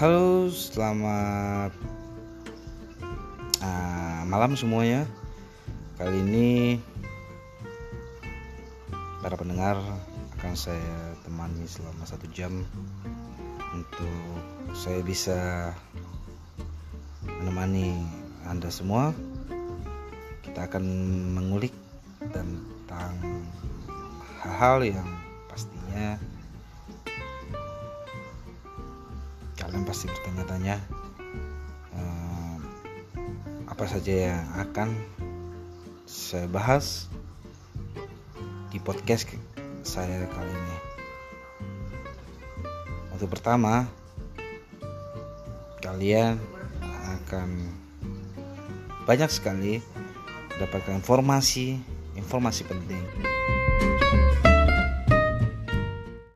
Halo, selamat uh, malam semuanya. Kali ini para pendengar akan saya temani selama satu jam untuk saya bisa menemani anda semua. Kita akan mengulik tentang hal-hal yang pastinya kalian pasti bertanya-tanya eh, apa saja yang akan saya bahas di podcast saya kali ini. Untuk pertama, kalian akan banyak sekali mendapatkan informasi informasi penting.